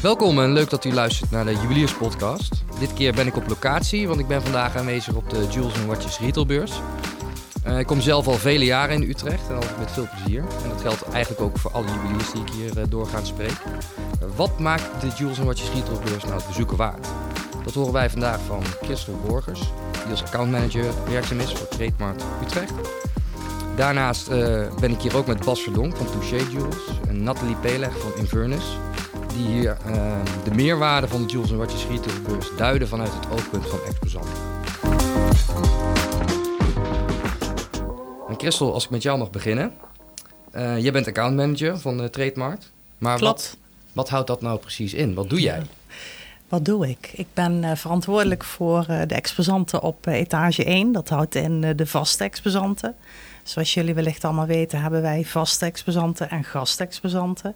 Welkom en leuk dat u luistert naar de Juwelierspodcast. Dit keer ben ik op locatie, want ik ben vandaag aanwezig op de Jules Watches retailbeurs. Uh, ik kom zelf al vele jaren in Utrecht en altijd met veel plezier. En dat geldt eigenlijk ook voor alle juweliers die ik hier uh, doorgaans spreek. Uh, wat maakt de Jules Watches retailbeurs nou het bezoeken waard? Dat horen wij vandaag van Christel Borgers, die als accountmanager werkzaam is voor Trademark Utrecht. Daarnaast ben ik hier ook met Bas Verdonk van Touché Jewels en Nathalie Peleg van Inverness die hier uh, de meerwaarde van de Jules Watches retailbeurs duiden vanuit het oogpunt van exposanten. En Christel, als ik met jou mag beginnen. Uh, jij bent accountmanager van de Trademark. Maar Klopt. Wat, wat houdt dat nou precies in? Wat doe jij? Wat doe ik? Ik ben uh, verantwoordelijk voor de exposanten op etage 1. Dat houdt in de vaste exposanten. Zoals jullie wellicht allemaal weten, hebben wij vaste exposanten en gastexposanten.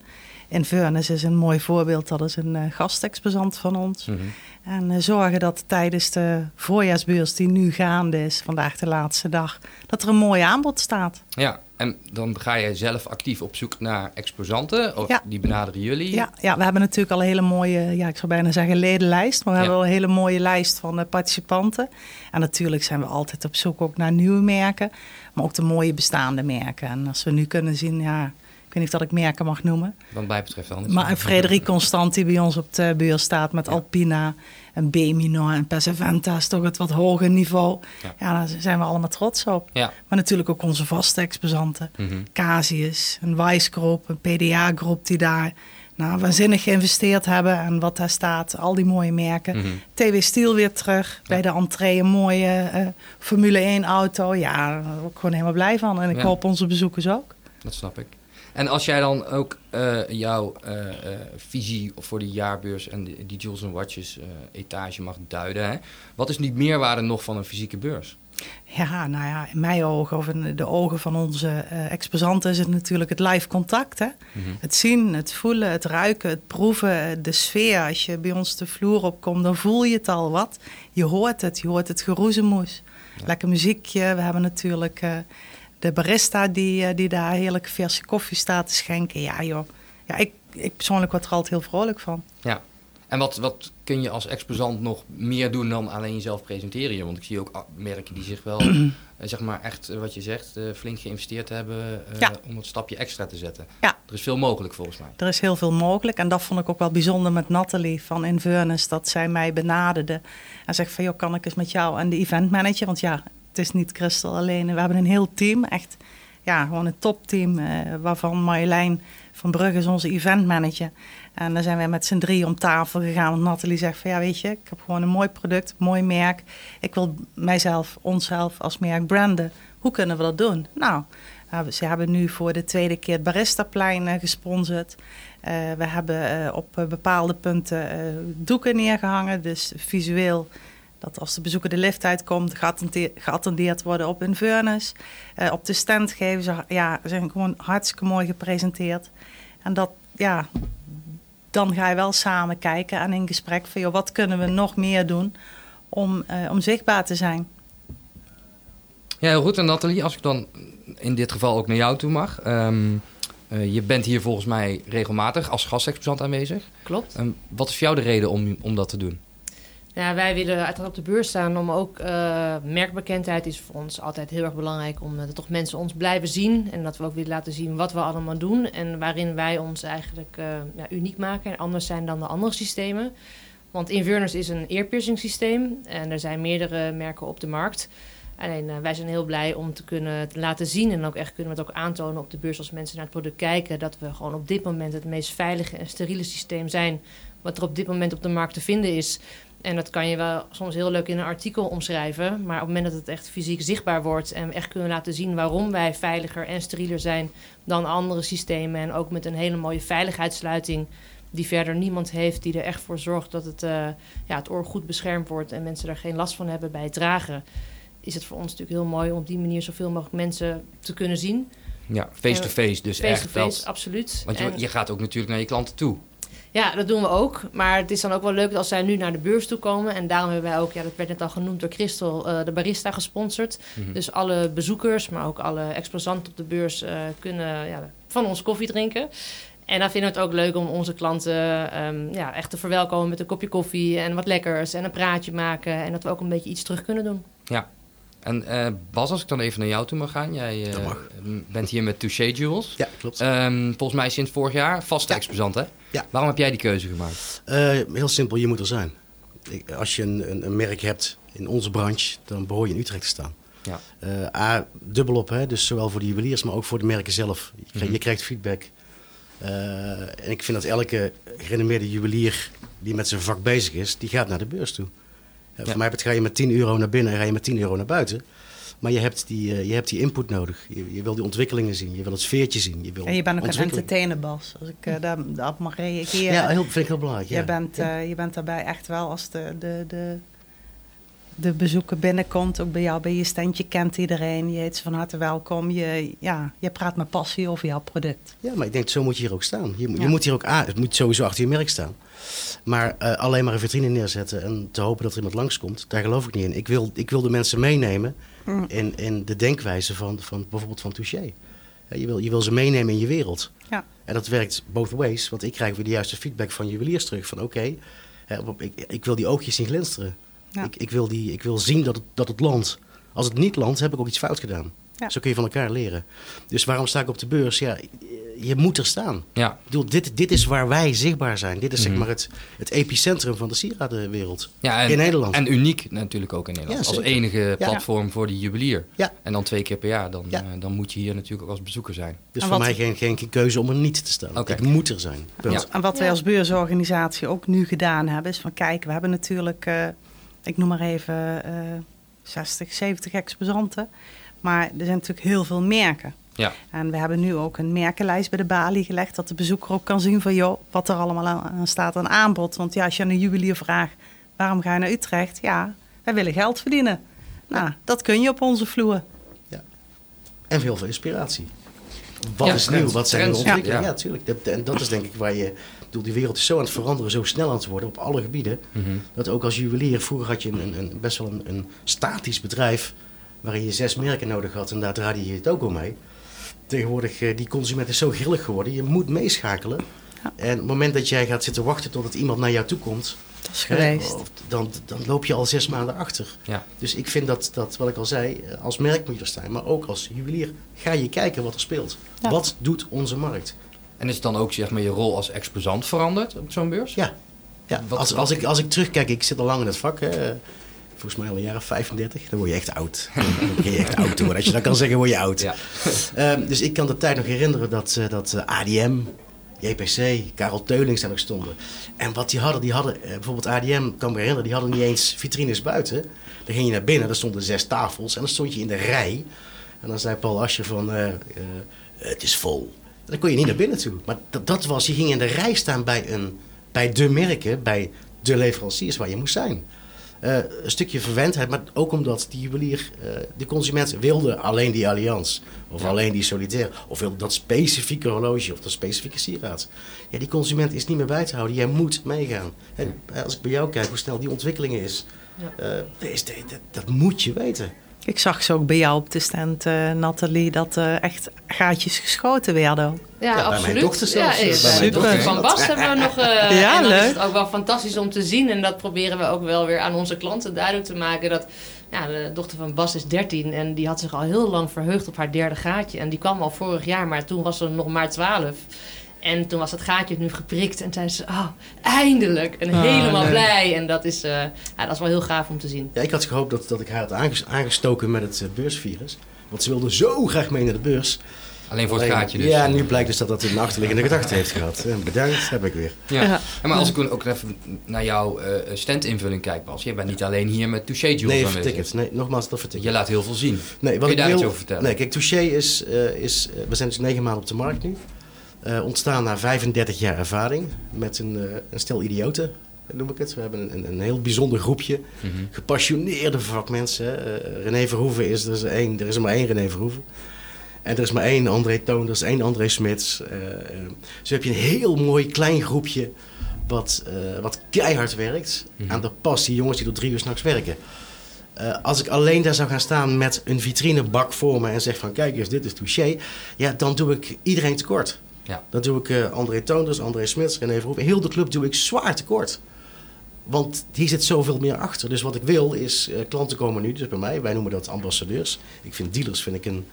Inverness is een mooi voorbeeld. Dat is een uh, gastexposant van ons. Mhm. En uh, zorgen dat tijdens de voorjaarsbeurs die nu gaande is, vandaag de laatste dag, dat er een mooi aanbod staat. Ja, en dan ga je zelf actief op zoek naar exposanten? Of Ja. die benaderen jullie? Ja, ja, we hebben natuurlijk al een hele mooie, ja, ik zou bijna zeggen ledenlijst. Maar we Ja. hebben al een hele mooie lijst van eh, participanten. En natuurlijk zijn we altijd op zoek ook naar nieuwe merken. Maar ook de mooie bestaande merken. En als we nu kunnen zien, ja, ik weet niet of dat ik merken mag noemen. Wat mij betreft wel. Maar Frederik Constant die bij ons op de beurs staat met Ja. Alpina en Bemino en Pesaventa is toch het wat hoger niveau. Ja. Ja. daar zijn we allemaal trots op. Ja. Maar natuurlijk ook onze vaste exposanten. Mhm. Casius, een Wise een PDA Groep die daar nou, waanzinnig geïnvesteerd hebben. En wat daar staat, al die mooie merken. Mhm. TW Steel weer terug. Bij de entree een mooie eh, Formule 1 auto. Ja, daar ben ik ook gewoon helemaal blij van. En ik Ja. hoop onze bezoekers ook. Dat snap ik. En als jij dan ook eh, jouw eh, visie voor de jaarbeurs en die, die Jules Watches etage mag duiden, hè? wat is die meerwaarde nog van een fysieke beurs? Ja, nou ja, in mijn ogen of in de ogen van onze eh, exposanten is het natuurlijk het live contact. Hè? Mhm. Het zien, het voelen, het ruiken, het proeven, de sfeer. Als je bij ons de vloer opkomt, dan voel je het al wat. Je hoort het, je hoort het geroezemoes. Ja. Lekker muziekje. We hebben natuurlijk eh, de barista die, eh, die daar heerlijke verse koffie staat te schenken. Ja joh, ja, ik, ik persoonlijk word er altijd heel vrolijk van. Ja. En wat, wat kun je als exposant nog meer doen dan alleen jezelf presenteren? hier? Want ik zie ook ah, merken die zich wel, eh, zeg maar echt, eh, wat je zegt, eh, flink geïnvesteerd hebben Ja. om het stapje extra te zetten. Ja. Er is veel mogelijk volgens mij. Er is heel veel mogelijk. En dat vond ik ook wel bijzonder met Nathalie van Inverness. Dat zij mij benaderde. En zegt van, joh, kan ik eens met jou en de eventmanager? Want ja, het is niet Christel alleen. We hebben een heel team. Echt, ja, gewoon een topteam. eh, waarvan Marjolein van Brugge is onze eventmanager. En dan zijn wij met z'n drie om tafel gegaan. Want Nathalie zegt van, ja, weet je, ik heb gewoon een mooi product, mooi merk. Ik wil mijzelf, onszelf als merk branden. Hoe kunnen we dat doen? Nou, uh, ze hebben nu voor de tweede keer het Baristaplein uh, gesponsord. Uh, we hebben op bepaalde punten doeken neergehangen. Dus visueel, dat als de bezoeker de lift uitkomt, geattendeerd worden op Inverness. Uh, op de stand geven ze, ja, zijn gewoon hartstikke mooi gepresenteerd. En dat, ja, dan ga je wel samen kijken en in gesprek van, joh, wat kunnen we nog meer doen om, uh, om zichtbaar te zijn. Ja, heel goed. En Nathalie, als ik dan in dit geval ook naar jou toe mag. Um, uh, je bent hier volgens mij regelmatig als gastexposant aanwezig. Klopt. Um, wat is voor jou de reden om, om dat te doen? Ja, wij willen uiteraard op de beurs staan om ook uh, merkbekendheid is voor ons altijd heel erg belangrijk. Om uh, dat toch mensen ons blijven zien en dat we ook willen laten zien wat we allemaal doen. En waarin wij ons eigenlijk uh, ja, uniek maken en anders zijn dan de andere systemen. Want Inverness is een earpiercing systeem en er zijn meerdere merken op de markt. Alleen wij zijn heel blij om te kunnen laten zien en ook echt kunnen we het ook aantonen op de beurs als mensen naar het product kijken. Dat we gewoon op dit moment het meest veilige en steriele systeem zijn wat er op dit moment op de markt te vinden is. En dat kan je wel soms heel leuk in een artikel omschrijven. Maar op het moment dat het echt fysiek zichtbaar wordt en we echt kunnen laten zien waarom wij veiliger en sterieler zijn dan andere systemen. En ook met een hele mooie veiligheidssluiting die verder niemand heeft, die er echt voor zorgt dat het, uh, ja, het oor goed beschermd wordt en mensen er geen last van hebben bij het dragen. Is het voor ons natuurlijk heel mooi om op die manier zoveel mogelijk mensen te kunnen zien. Ja, face-to-face dus face echt. to face, absoluut. Want je, en, je gaat ook natuurlijk naar je klanten toe. Ja, dat doen we ook. Maar het is dan ook wel leuk als zij nu naar de beurs toe komen. En daarom hebben wij ook, ja, dat werd net al genoemd door Christel, uh, de barista gesponsord. Mhm. Dus alle bezoekers, maar ook alle exposanten op de beurs uh, kunnen ja, van ons koffie drinken. En dan vinden we het ook leuk om onze klanten ehm, ja, echt te verwelkomen met een kopje koffie en wat lekkers en een praatje maken. En dat we ook een beetje iets terug kunnen doen. Ja. En uh, Bas, als ik dan even naar jou toe mag gaan. Jij uh, bent hier met Touché Jewels. Ja, klopt. Um, volgens mij sinds vorig jaar vaste Ja. exposant, hè? Ja. Waarom heb jij die keuze gemaakt? Eh, heel simpel, je moet er zijn. Ik- Als je een, een, een merk hebt in onze branche, dan behoor je in Utrecht te staan. Ja. Eh, A, dubbel op, hè? dus zowel voor de juweliers, maar ook voor de merken zelf. Je, krijgt- Mhm. je krijgt feedback. Eh, en ik vind dat elke gerenommeerde juwelier die met zijn vak bezig is, die gaat naar de beurs toe. Eh, Ja. Voor mij ga je met 10 euro naar binnen en ga je met 10 euro naar buiten. Maar je hebt die, eh, je hebt die input nodig. Je, je wil die ontwikkelingen zien, je wil het sfeertje zien. Je wil En je bent ook een ontwikkeling. entertainer, Bas. Als ik eh, daar, daarop mag reageren. Ja, heel, vind ik heel belangrijk. je, bent, eh, je bent daarbij echt wel als de, de, de, de bezoeker binnenkomt. Ook bij jou, bij je standje kent iedereen. Je heet ze van harte welkom. Je, ja, je praat met passie over jouw product. Ja, maar ik denk, zo moet je hier ook staan. Je, je moet hier ook aan. Het moet sowieso achter je merk staan. Maar eh, alleen maar een vitrine neerzetten en te hopen dat er iemand langskomt, daar geloof ik niet in. Ik wil, ik wil de mensen meenemen Mm. in, in de denkwijze van, van bijvoorbeeld van Touché. Ja, je, wil, je wil ze meenemen in je wereld. Ja. En dat werkt both ways, want ik krijg weer de juiste feedback van juweliers terug. Van oké, ik, ik wil die oogjes zien glinsteren. Ja. Ik, ik, wil die, ik wil zien dat het, dat het landt. Als het niet landt, heb ik ook iets fout gedaan. Ja. Zo kun je van elkaar leren. Dus waarom sta ik op de beurs? Ja, je moet er staan. Ja. Ik bedoel, dit, dit is waar wij zichtbaar zijn. Dit is Mhm. zeg maar het, het epicentrum van de sieradenwereld. ja en, In Nederland. En uniek natuurlijk ook in Nederland. Ja, als enige platform voor die juwelier. Ja. En dan twee keer per jaar. Dan, Ja. eh, dan moet je hier natuurlijk ook als bezoeker zijn. Dus En voor wat- mij geen, geen keuze om er niet te staan. Oké. Ik moet er zijn. Punt. Ja. En wat wij als beursorganisatie ook nu gedaan hebben, is van kijk, we hebben natuurlijk, eh, ik noem maar even eh 60, 70 exposanten. Maar er zijn natuurlijk heel veel merken. Ja. En we hebben nu ook een merkenlijst bij de balie gelegd, dat de bezoeker ook kan zien van joh, wat er allemaal aan, staat aan aanbod. Want ja, als je aan een juwelier vraagt, waarom ga je naar Utrecht? Ja, wij willen geld verdienen. Nou, dat kun je op onze vloer. En heel veel inspiratie. Wat Ja, is trends. nieuw? Wat zijn de ontwikkelingen? Ja. Ja, natuurlijk. En dat is denk ik waar je... Bedoel, die wereld is zo aan het veranderen, zo snel aan het worden op alle gebieden. Mhm. Dat ook als juwelier, vroeger had je een, een, een- best wel een, een statisch bedrijf waarin je zes merken nodig had en daar draaide je het ook al mee. Tegenwoordig, eh, die consument is zo grillig geworden, je moet meeschakelen. Ja. En op het moment dat jij gaat zitten wachten totdat iemand naar jou toe komt, Dat is hè, geweest. dan, dan loop je al zes maanden achter. Ja. Dus ik vind dat, dat, wat ik al zei, eh, als merk moet je er staan, maar ook als juwelier ga je kijken wat er speelt. Ja. Wat doet onze markt? En is het dan ook zeg maar, je rol als exposant veranderd op zo'n beurs? Ja, ja. Wat- als, als, ik, als ik terugkijk, ik zit al lang in het vak. Hè. Volgens mij al een jaar of 35. Dan word je echt oud. Dan begin je echt oud te worden. Als je dat kan zeggen, word je oud. Ja. Ehm, dus ik kan de tijd nog herinneren dat, eh, dat eh, ADM, JPC, Karel Teulings daar nog stonden. En wat die hadden, die hadden eh, bijvoorbeeld ADM, kan me herinneren, die hadden niet eens vitrines buiten. Dan ging je naar binnen, daar stonden zes tafels en dan stond je in de rij. En dan zei Paul Asje van, het is vol. Dan kon je niet naar binnen toe. Maar dat, dat was, je ging in de rij staan bij, een, bij de merken, bij de leveranciers waar je moest zijn. Eh, een stukje verwendheid, maar ook omdat die juwelier, eh, de consument wilde alleen die allianz. Of Ja. alleen die solitaire. Of wilde dat specifieke horloge of dat specifieke sieraad. Ja, die consument is niet meer bij te houden. Jij moet meegaan. En als ik bij jou kijk hoe snel die ontwikkeling is. Ja. eh, dat, is- dat, dat- dat moet je weten. Ik zag ze ook bij jou op de stand, eh, Nathalie, dat er echt gaatjes geschoten werden. Ja, bij mijn absoluut. dochter zelfs. Ja, Bij eh, mijn bij dochter. van Bas hebben we nog. eh, Ja, en dan leuk. is het ook wel fantastisch om te zien. En dat proberen we ook wel weer aan onze klanten duidelijk te maken. Dat ja, de dochter van Bas is 13 en die had zich al heel lang verheugd op haar derde gaatje. En die kwam al vorig jaar, maar toen was ze nog maar 12. En toen was het gaatje nu geprikt en zei ze, oh, eindelijk. En Ah, helemaal blij. En dat is, eh, ja, dat is wel heel gaaf om te zien. Ja, ik had gehoopt dat, dat ik haar had aanges- aangestoken met het eh, beursvirus. Want ze wilde zo graag mee naar de beurs. Alleen voor het Alleen- gaatje dus. Ja, nu blijkt dus dat dat een achterliggende gedachte heeft gehad. En bedankt, heb ik weer. Ja. Maar als ik ook even naar jouw eh standinvulling kijk, Bas. Je bent niet alleen hier met Touché Jewels Nee, aanwezig. vertikkerd. Nee, nogmaals, dat vertikkerd. Je laat heel veel zien. Nee, Kun wat je ik daar wil, iets over vertellen? Nee, kijk, Touché is, eh, is we zijn dus negen maanden op de markt nu. Eh, ontstaan na 35 jaar ervaring met een, eh, een stel idioten, noem ik het. We hebben een, een heel bijzonder groepje, Mhm. gepassioneerde vakmensen. Eh René Verhoeven is er, is één, er is er maar één René Verhoeven. En er is maar één André Toon, er is één André Smits. Dus heb je een heel mooi klein groepje wat, wat keihard werkt Mhm. aan de passie. Jongens die tot drie uur s'nachts werken. Als ik alleen daar zou gaan staan met een vitrinebak voor me en zeg van kijk eens, dit is touché. Ja, dan doe ik iedereen tekort. Ja. Dan doe ik uh, André Toonders, André Smits, René Verhoeven. Heel de club doe ik zwaar tekort. Want hier zit zoveel meer achter. Dus wat ik wil is, uh, klanten komen nu dus bij mij. Wij noemen dat ambassadeurs. Ik vind dealers vind ik een,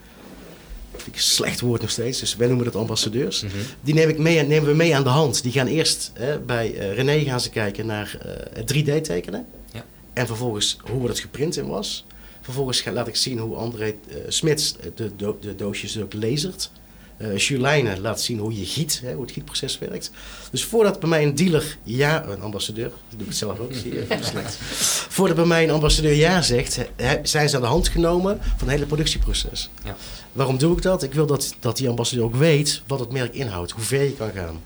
vind ik een slecht woord nog steeds. Dus wij noemen dat ambassadeurs. Mhm. Die neem ik mee, nemen we mee aan de hand. Die gaan eerst bij uh, René gaan ze kijken naar het 3D tekenen. Ja. En vervolgens hoe het geprint in was. Vervolgens ga, laat ik zien hoe André Smits de, do de doosjes ook lasert. Uh, Julijne laat zien hoe je giet, hè, hoe het gietproces werkt. Dus voordat bij mij een dealer ja, een ambassadeur, dat doe ik het zelf ook, zie je, slecht. Voordat bij mij een ambassadeur ja zegt, hè, zijn ze aan de hand genomen van het hele productieproces. Ja. Waarom doe ik dat? Ik wil dat, dat die ambassadeur ook weet wat het merk inhoudt, hoe ver je kan gaan.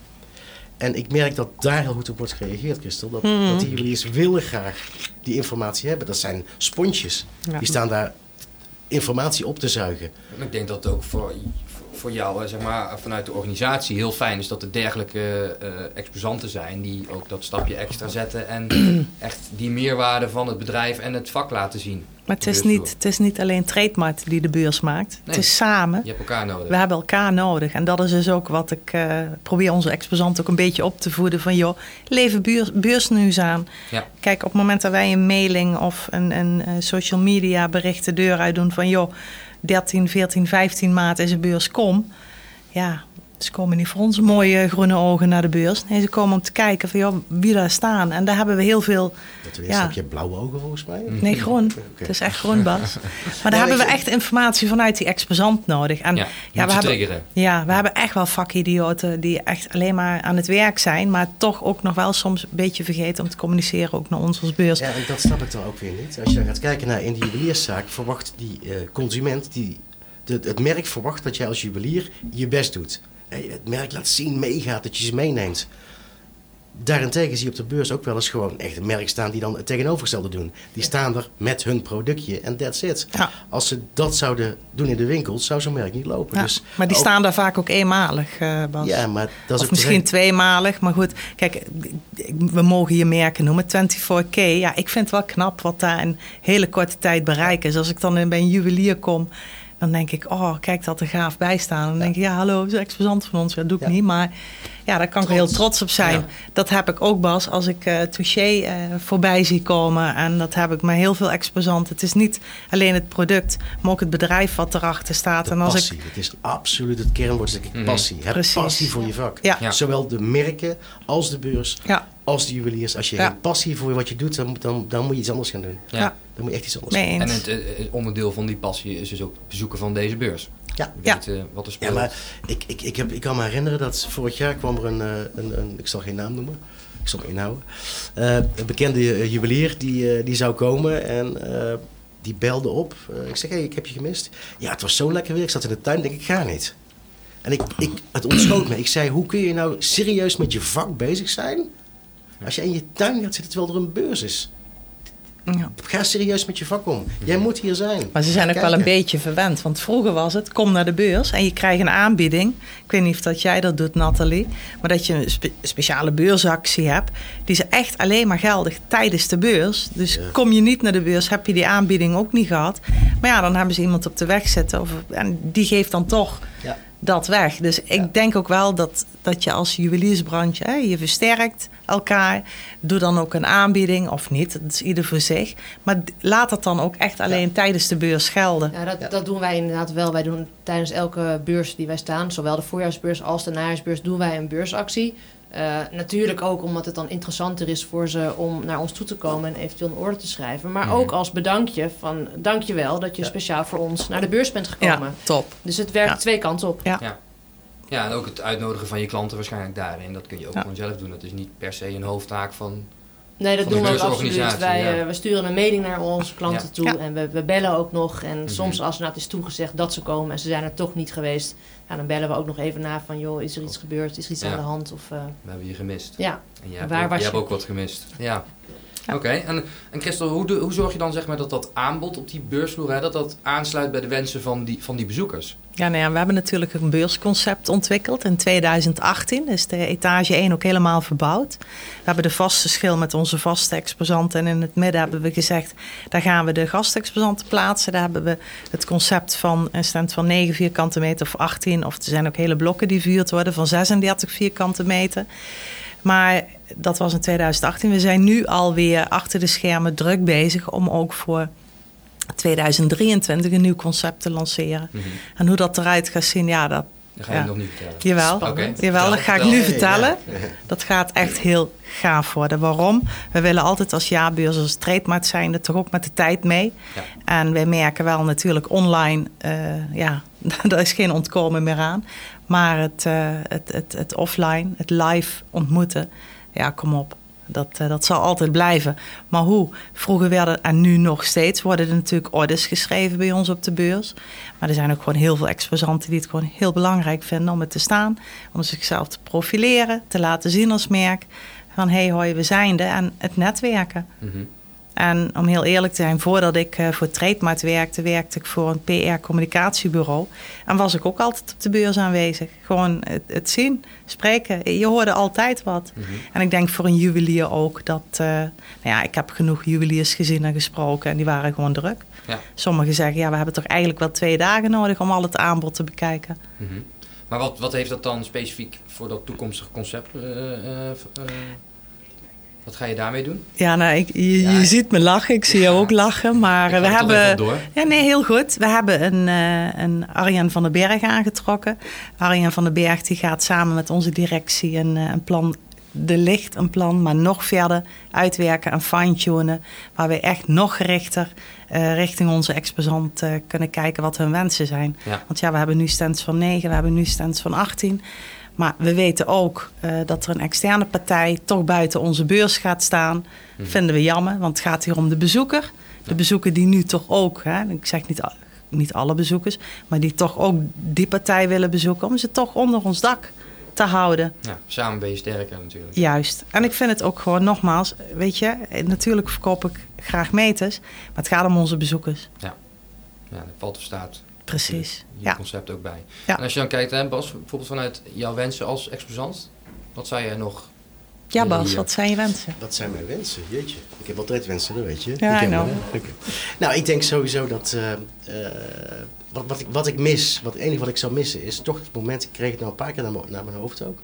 En ik merk dat daar heel goed op wordt gereageerd, Christel. Dat, dat die juweliers willen graag die informatie hebben. Dat zijn sponsjes. Ja. Die staan daar informatie op te zuigen. Maar ik denk dat het ook voor, voor jou, zeg maar, vanuit de organisatie heel fijn is dat er dergelijke uh, exposanten zijn die ook dat stapje extra zetten en echt die meerwaarde van het bedrijf en het vak laten zien. Maar het is, niet, het is niet alleen Trademark die de beurs maakt. Nee. Het is samen. Je hebt elkaar nodig. We hebben elkaar nodig. En dat is dus ook wat ik uh, probeer onze exposanten ook een beetje op te voeden. Van joh, leven beurs, beursnieuws aan. Ja. Kijk, op het moment dat wij een mailing of een, een uh, social media bericht de deur uit doen van joh, 13, 14, 15 maart is de beurs, kom. Ja, ze komen niet voor onze mooie groene ogen naar de beurs. Nee, ze komen om te kijken van joh, wie daar staan. En daar hebben we heel veel... Dat ja. Heb je blauwe ogen volgens mij? Nee, groen. Okay. Het is echt groen, Bas. Maar daar ja, hebben we echt informatie vanuit die exposant nodig. En ja, ja, we hebben, triggeren. ja, we hebben echt wel vakidioten die echt alleen maar aan het werk zijn. Maar toch ook nog wel soms een beetje vergeten om te communiceren ook naar ons als beurs. Ja, en dat snap ik dan ook weer niet. Als je dan gaat kijken naar in die juwelierszaak, verwacht die uh, consument, die, de, het merk verwacht dat jij als juwelier je best doet het merk laat zien, meegaat, dat je ze meeneemt. Daarentegen zie je op de beurs ook wel eens gewoon echt een merk staan die dan het tegenovergestelde doen. Die staan er met hun productje en that's it. Ja. Als ze dat zouden doen in de winkels, zou zo'n merk niet lopen. Ja, dus maar die ook, staan daar vaak ook eenmalig, uh, Bas. Ja, maar dat is of ook misschien tweemalig. Maar goed, kijk, we mogen je merken noemen. 24K, ja, ik vind het wel knap wat daar in hele korte tijd bereiken is. Als ik dan bij een juwelier kom dan denk ik, oh, kijk dat er gaaf bij staan. Dan ja. denk ik, ja, hallo, is exposant van ons. Ja, dat doe ik ja. niet, maar ja, daar kan trots. ik heel trots op zijn. Ja. Dat heb ik ook, Bas, als ik uh, Touché uh, voorbij zie komen. En dat heb ik met heel veel exposanten. Het is niet alleen het product, maar ook het bedrijf wat erachter staat. De en als passie, ik... het is absoluut het kernwoord, ik, passie. Mm -hmm. Heb Precies. passie voor je vak. Ja. Zowel de merken als de beurs. Ja. Als de juweliers, als je Ja. geen passie voor wat je doet, dan, dan, dan moet je iets anders gaan doen. Ja. Ja. Dan moet je echt iets anders doen. En het, eh, onderdeel van die passie is dus ook het bezoeken van deze beurs. Ja. Ja. Weten wat er Ja, speelt. maar ik, ik, ik, heb, ik kan me herinneren dat vorig jaar kwam er een, eh, een, een ik zal geen naam noemen, ik zal me inhouden, Eh, een bekende eh, juwelier die, eh, die zou komen en eh, die belde op. Eh, ik zeg, hey, ik heb je gemist. Ja, het was zo lekker weer, ik zat in de tuin, denk ik, ga niet. En ik, ik, het ontschoot me. Ik zei, hoe kun je nou serieus met je vak bezig zijn als je in je tuin gaat zitten terwijl er een beurs is? Ja. Ga serieus met je vak om. Jij moet hier zijn. Maar ze zijn ook wel een beetje verwend. Want vroeger was het, kom naar de beurs en je krijgt een aanbieding. Ik weet niet of dat jij dat doet, Nathalie. Maar dat je een spe- speciale beursactie hebt. Die is echt alleen maar geldig tijdens de beurs. Dus Ja. kom je niet naar de beurs, heb je die aanbieding ook niet gehad. Maar ja, dan hebben ze iemand op de weg zitten. Of, en die geeft dan toch Ja. Dat weg. Dus ik Ja. denk ook wel dat, dat je als juweliersbranche, hè, je versterkt elkaar. Doe dan ook een aanbieding of niet, dat is ieder voor zich. Maar laat dat dan ook echt alleen tijdens de beurs gelden. Ja, dat, Ja. dat doen wij inderdaad wel. Wij doen tijdens elke beurs die wij staan, zowel de voorjaarsbeurs als de najaarsbeurs, doen wij een beursactie. Eh, natuurlijk ook omdat het dan interessanter is voor ze om naar ons toe te komen en eventueel een orde te schrijven. Maar Mhm. ook als bedankje van dankjewel dat je Ja. speciaal voor ons naar de beurs bent gekomen. Ja, top. Dus het werkt Ja. twee kanten op. Ja. Ja, en ook het uitnodigen van je klanten waarschijnlijk daarin. Dat kun je ook Ja. gewoon zelf doen. Dat is niet per se een hoofdtaak van... Nee, dat doen we ook absoluut. Wij, ja. eh, we sturen een mailing naar onze klanten Ja. toe Ja. en we, we bellen ook nog. En Mhm. soms als er nou het is toegezegd dat ze komen en ze zijn er toch niet geweest, ja, dan bellen we ook nog even na van joh, is er iets gebeurd? Is er iets Ja. aan de hand? Of, eh, We hebben je gemist. ja. En jij Waar ook, was jij hebt je? ook wat gemist. Ja. Ja. Oké, en, en Christel, hoe, hoe zorg je dan zeg maar, dat dat aanbod op die beursvloer, hè, dat dat aansluit bij de wensen van die, van die bezoekers? Ja, nou ja, we hebben natuurlijk een beursconcept ontwikkeld in 2018. Is de etage 1 ook helemaal verbouwd. We hebben de vaste schil met onze vaste exposanten. En in het midden hebben we gezegd, daar gaan we de gastexposanten plaatsen. Daar hebben we het concept van een stand van 9 vierkante meter of 18. Of er zijn ook hele blokken die verhuurd worden van 36 vierkante meter. Maar dat was in 2018. We zijn nu alweer achter de schermen druk bezig om ook voor 2023 een nieuw concept te lanceren. En hoe dat eruit gaat zien, ja, dat, Dat ga je Ja. nog niet vertellen. Jawel, jawel dat ga ik nu vertellen. Ja. Dat gaat echt heel gaaf worden. Waarom? We willen altijd als jaarbeurs, als trademark zijnde, toch ook met de tijd mee. Ja. En wij merken wel natuurlijk online, eh, ja, daar is geen ontkomen meer aan. Maar het, eh, het, het, het offline, het live ontmoeten, ja, kom op. Dat, eh, dat zal altijd blijven. Maar hoe? Vroeger werden, en nu nog steeds, worden er natuurlijk orders geschreven bij ons op de beurs. Maar er zijn ook gewoon heel veel exposanten die het gewoon heel belangrijk vinden om het te staan. Om zichzelf te profileren, te laten zien als merk. Van hé, hey, hoi, we zijn er. En het netwerken. Mhm. En om heel eerlijk te zijn, voordat ik eh, voor Trademark werkte, werkte ik voor een PR-communicatiebureau. En was ik ook altijd op de beurs aanwezig. Gewoon het, het zien, spreken. Je hoorde altijd wat. Mhm. En ik denk voor een juwelier ook dat. eh, nou ja, ik heb genoeg juweliers gezien en gesproken en die waren gewoon druk. Ja. Sommigen zeggen, ja, we hebben toch eigenlijk wel twee dagen nodig om al het aanbod te bekijken. Mhm. Maar wat, wat heeft dat dan specifiek voor dat toekomstige concept? eh, wat ga je daarmee doen? Ja, nou, ik, je, Ja, je ik- ziet me lachen, ik zie jou ook lachen. Maar we hebben. door. Ja, nee, heel goed. We hebben een, eh een Arjan van den Berg aangetrokken. Arjan van den Berg die gaat samen met onze directie een, eh, een plan, de licht een plan, maar nog verder uitwerken en fine-tunen. Waar we echt nog gerichter eh, richting onze exposant kunnen kijken wat hun wensen zijn. Ja. Want ja, we hebben nu stands van 9, we hebben nu stands van 18. Maar we weten ook eh, dat er een externe partij toch buiten onze beurs gaat staan. Mhm. Vinden we jammer, want het gaat hier om de bezoeker. De bezoeker die nu toch ook, hè, ik zeg niet, niet alle bezoekers, maar die toch ook die partij willen bezoeken, om ze toch onder ons dak te houden. Ja, samen ben je sterker natuurlijk. Juist. En ik vind het ook gewoon nogmaals, weet je, natuurlijk verkoop ik graag meters, maar het gaat om onze bezoekers. Ja, dat valt of staat Precies. je Ja. concept ook bij. Ja. En als je dan kijkt, hè, Bas, bijvoorbeeld vanuit jouw wensen als exposant, wat zou jij nog... Ja, Bas, hier? wat zijn je wensen? Wat zijn mijn wensen? Jeetje. Ik heb altijd wensen, dat weet je. Ja, Ik know. Nou, ik denk sowieso dat... eh, eh, wat, wat, ik, wat ik mis, wat, het enige wat ik zou missen, is toch het moment... Ik kreeg het nou een paar keer naar, mijn- naar mijn hoofd ook.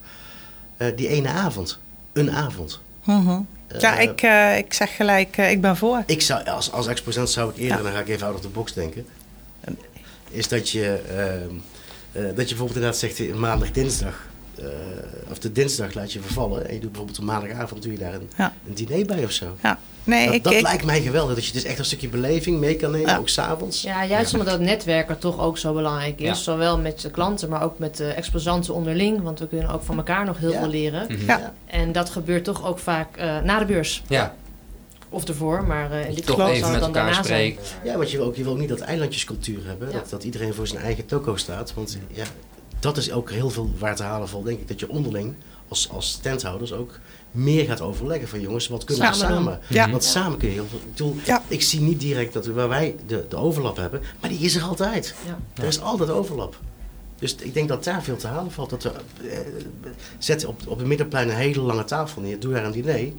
eh, die ene avond. Een avond. Mhm. Ja, ik, eh, ik zeg gelijk, eh, ik ben voor. Ik zou, als, als exposant zou ik eerder, Ja. dan ga ik even out of the box denken. Is dat je, ehm, eh, dat je bijvoorbeeld inderdaad zegt eh, maandag, dinsdag. eh, of de dinsdag laat je vervallen. En je doet bijvoorbeeld een maandagavond doe je daar een, Ja. een diner bij of zo. Ja. Nee, dat ik, dat ik, lijkt mij geweldig. Dat je dus echt een stukje beleving mee kan nemen, Ja. ook s'avonds. Ja, juist omdat dat netwerken toch ook zo belangrijk is. Ja. Zowel met de klanten, maar ook met de exposanten onderling. Want we kunnen ook van elkaar nog heel Ja. veel leren. Ja. En dat gebeurt toch ook vaak eh, na de beurs. Ja, Of ervoor, maar eh, in dit geval het dan daarna zijn. Ja, want je wil ook, je wil ook niet dat eilandjescultuur hebben. Ja. Dat, dat iedereen voor zijn eigen toko staat. Want ja, dat is ook heel veel waar te halen vol, denk ik. Dat je onderling, als, als standhouders ook, meer gaat overleggen van jongens, wat kunnen we Samen? Ja. Want samen kun je heel veel... Ik, bedoel, Ja. ik zie niet direct dat we- waar wij de, de overlap hebben, maar die is er altijd. Ja. Er is altijd overlap. Dus ik denk dat daar veel te halen valt. Dat we, eh, zet op, op het middenplein een hele lange tafel neer. Doe daar een diner.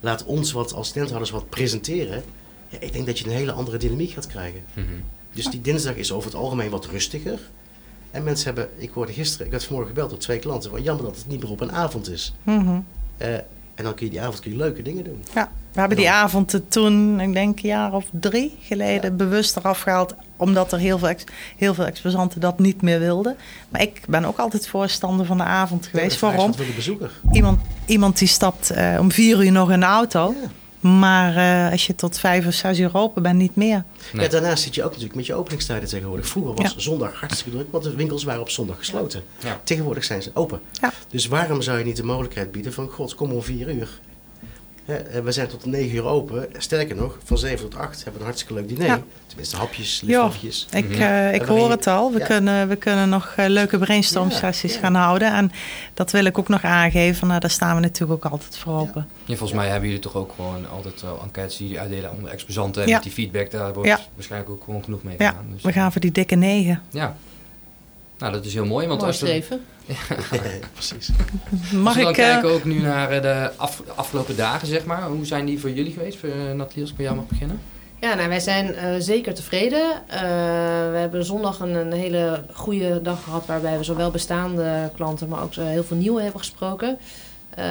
Laat ons wat als standhouders wat presenteren. Ja, ik denk dat je een hele andere dynamiek gaat krijgen. Mhm. Dus die dinsdag is over het algemeen wat rustiger. En mensen hebben, ik hoorde gisteren, ik werd vanmorgen gebeld door twee klanten. Van, jammer dat het niet meer op een avond is. Mhm. Eh, en dan kun je die avond kun je leuke dingen doen. Ja, we hebben die avonden toen, ik denk een jaar of drie geleden, bewust eraf gehaald. Omdat er heel veel, ex, heel veel exposanten dat niet meer wilden. Maar ik ben ook altijd voorstander van de avond geweest. Ja, Waarom? De bezoeker? Iemand, iemand die stapt eh, om vier uur nog in de auto. Ja. Maar eh, als je tot vijf of zes uur open bent, niet meer. Nee. Ja, daarnaast zit je ook natuurlijk met je openingstijden tegenwoordig. Vroeger was Ja. zondag hartstikke druk, want de winkels waren op zondag gesloten. Ja. Tegenwoordig zijn ze open. Ja. Dus waarom zou je niet de mogelijkheid bieden van, god, kom om vier uur. Eh, we zijn tot 9 uur open. Sterker nog, van 7 tot 8 hebben we een hartstikke leuk diner. Ja. Tenminste, hapjes, Ja. liefhapjes. Ik, Mhm. eh, ik hoor het al. We, ja. kunnen, we kunnen nog eh, leuke brainstorm sessies Ja, ja. gaan houden. En dat wil ik ook nog aangeven. Nou, daar staan we natuurlijk ook altijd voor open. Ja, volgens mij hebben jullie toch ook gewoon altijd wel enquêtes die jullie uitdelen onder exposanten. En Ja. met die feedback, daar wordt Ja. waarschijnlijk ook gewoon genoeg mee Ja, gedaan. Dus, we gaan voor die dikke negen. Ja. Nou, dat is heel mooi. Want Mooi als streven. Precies. Mag als we dan ik... eh, kijken ook nu naar eh, de af- afgelopen dagen, zeg maar. Hoe zijn die voor jullie geweest? Voor, uh, Nathalie, als ik bij jou mag beginnen. Ja, nou, wij zijn eh, zeker tevreden. Eh, we hebben zondag een, een hele goede dag gehad waarbij we zowel bestaande klanten, maar ook eh, heel veel nieuwe hebben gesproken. Eh,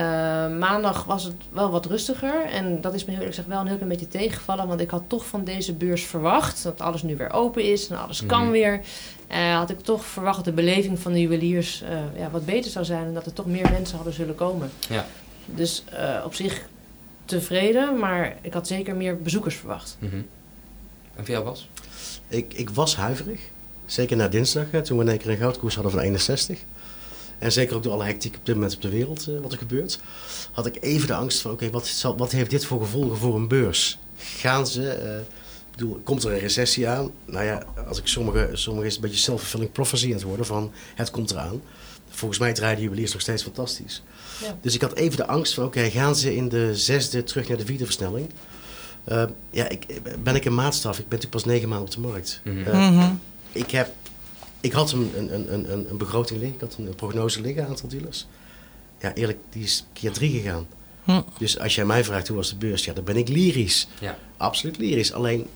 maandag was het wel wat rustiger en dat is me heel eerlijk gezegd wel een heel klein beetje tegengevallen, want ik had toch van deze beurs verwacht dat alles nu weer open is en alles kan Mhm. weer. Eh, had ik toch verwacht dat de beleving van de juweliers eh, ja, wat beter zou zijn en dat er toch meer mensen hadden zullen komen. Ja. Dus eh, op zich tevreden, maar ik had zeker meer bezoekers verwacht. Mhm. En voor jou was? Ik, ik was huiverig. Zeker na dinsdag, hè, toen we in één keer een goudkoers hadden van 61. En zeker ook door alle hectiek op dit moment op de wereld, eh, wat er gebeurt. Had ik even de angst van, oké, wat wat, wat heeft dit voor gevolgen voor een beurs? Gaan ze, eh, ik bedoel, komt er een recessie aan? Nou ja, als ik sommige, sommige is het een beetje self-fulfilling prophecy aan het worden van, het komt eraan. Volgens mij draaien de juweliers nog steeds fantastisch. Ja. Dus ik had even de angst van, oké, gaan ze in de zesde terug naar de vierde versnelling? Eh, ja, ik, ben ik een maatstaf? Ik ben natuurlijk pas negen maanden op de markt. Mhm. Mhm. ik, heb, ik had een, een, een, een, een begroting liggen, ik had een prognose liggen, een aantal dealers. Ja, eerlijk, die is keer drie gegaan. Hm. Dus als jij mij vraagt hoe was de beurs, ja, dan ben ik lyrisch. Ja. Absoluut lyrisch. Alleen,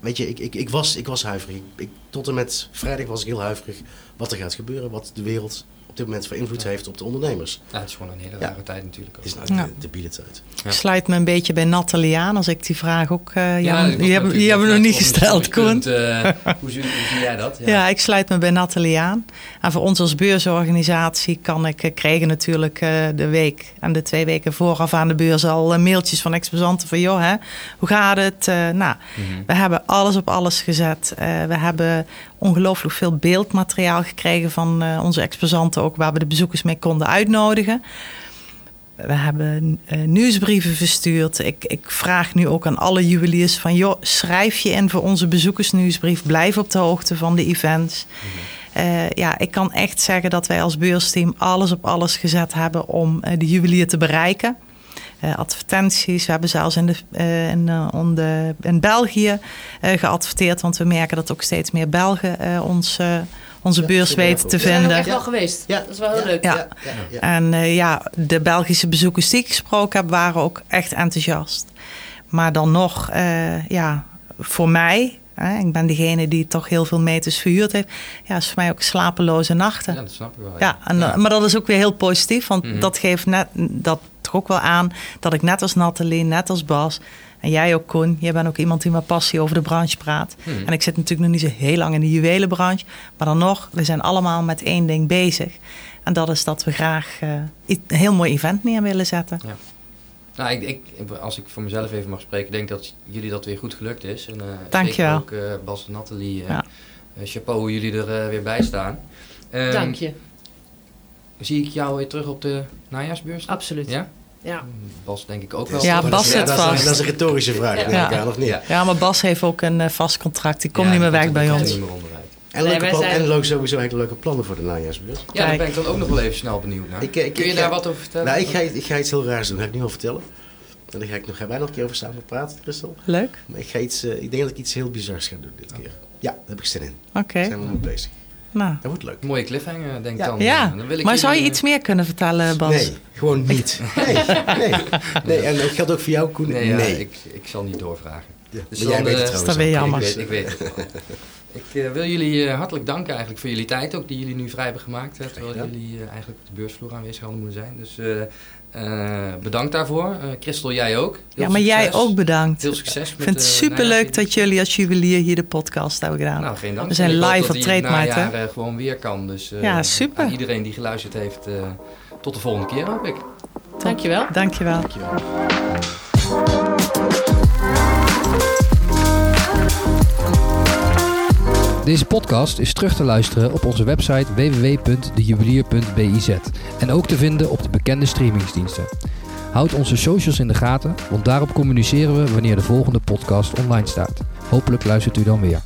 weet je, ik, ik, ik, was, ik was huiverig. Ik, ik- tot en met vrijdag was ik heel huiverig wat er gaat gebeuren, wat de wereld dit moment voor invloed heeft op de ondernemers. Ja, het is gewoon een hele Ja. rare tijd natuurlijk. Ook. Het is nou Ja. de, de tijd. Ja. Ik sluit me een beetje bij Nathalie aan als ik die vraag ook... eh ja, dat die hebben, die hebben we nog niet gesteld, Koen. eh, hoe, zie, hoe zie jij dat? Ja. ik sluit me bij Nathalie aan. En voor ons als beursorganisatie kan ik eh, krijgen natuurlijk eh, de week en de twee weken vooraf aan de beurs al mailtjes van exposanten van joh, hè, hoe gaat het? Eh, nou, Mhm. we hebben alles op alles gezet. Eh, we hebben ongelooflijk veel beeldmateriaal gekregen van eh, onze exposanten ook, waar we de bezoekers mee konden uitnodigen. We hebben eh, nieuwsbrieven verstuurd. Ik, ik vraag nu ook aan alle juweliers van... joh, schrijf je in voor onze bezoekersnieuwsbrief. Blijf op de hoogte van de events. Eh, ja, ik kan echt zeggen dat wij als beursteam alles op alles gezet hebben... om eh, de juwelier te bereiken. Eh, advertenties, we hebben zelfs in, de, eh, in, eh, on de- in België eh, geadverteerd... want we merken dat ook steeds meer Belgen eh, ons, onze Ja, beurs vinden we weten te We zijn ook vinden. echt wel geweest. Ja. Dat is wel heel Ja. leuk. Ja. Ja. En eh, ja, de Belgische bezoekers die ik gesproken heb, waren ook echt enthousiast. Maar dan nog, eh, ja, voor mij, hè, ik ben degene die toch heel veel meters verhuurd heeft, ja, is voor mij ook slapeloze nachten. Ja, dat snap ik wel. Ja, en, maar dat is ook weer heel positief, want Mhm. dat geeft net, dat toch ook wel aan dat ik net als Nathalie, net als Bas en jij ook Koen, jij bent ook iemand die met passie over de branche praat. Mhm. En ik zit natuurlijk nog niet zo heel lang in de juwelenbranche, maar dan nog, we zijn allemaal met één ding bezig. En dat is dat we graag eh, een heel mooi event neer willen zetten. Nou, ik, ik, als ik voor mezelf even mag spreken, denk dat jullie dat weer goed gelukt is. En, eh, Dankjewel. zeker ook eh, Bas en Nathalie, eh, Ja. chapeau hoe jullie er weer bij staan. Ehm, Dank je. Zie ik jou weer terug op de najaarsbeurs? Absoluut. Ja? Ja. Bas denk ik ook wel. Ja? Bas Dat- zit dat, is, vast. dat is een retorische vraag, Ja. neem ik Ja. aan, of niet? Ja. Maar Bas heeft ook een eh, vast contract. Die komt Ja, niet meer weg komt- bij ons. niet meer onderuit. En, Nee, leuke plan, zijn- en leuk sowieso hele leuke plannen voor de najaarsbeurs. Ja, daar ben ik dan ook nog wel even snel benieuwd naar. Ik, eh, ik- Kun je ik daar ga- wat over vertellen? Nou, ik ga, ik ga iets heel raars doen, dat ga ik nu al vertellen. En daar ga ik nog, gaan wij nog een keer over samen praten, Christel. Leuk. Maar ik, ga iets, eh, ik denk dat ik iets heel bizars ga doen dit keer. Ja, daar heb ik zin in. Oké. Daar zijn we mee bezig. Nou. Dat wordt leuk. Mooie cliffhanger, denk ik Ja. dan. Ja, Dan wil ik maar zou je iets meer kunnen vertellen, Bas? Nee, gewoon niet. Nee, nee. nee. En dat geldt ook voor jou, Koen. Nee, Nee. ja, Ik, ik zal niet doorvragen. Ja, Dus maar jij dan, weet eh, het is trouwens dat weer ook. jammer. Ik weet, ik weet het wel. Ik eh, wil jullie eh, hartelijk danken eigenlijk voor jullie tijd ook, die jullie nu vrij hebben gemaakt. Hè, terwijl jullie eh, eigenlijk op de beursvloer aanwezig hadden moeten zijn. Dus eh, eh, bedankt daarvoor. Eh Christel, jij ook. Heel Ja, maar jij ook bedankt. Heel succes Ik met vind het superleuk dat jullie als juwelier hier de podcast hebben gedaan. Nou, geen dank. We zijn live dat op die het Trade Mart, hè? najaar, eh, gewoon weer kan. Dus eh, Ja, super. aan iedereen die geluisterd heeft, eh, tot de volgende keer hoop ik. Dankjewel. Dankjewel. Dankjewel. Deze podcast is terug te luisteren op onze website www.dejuwelier.biz en ook te vinden op de bekende streamingsdiensten. Houd onze socials in de gaten, want daarop communiceren we wanneer de volgende podcast online staat. Hopelijk luistert u dan weer.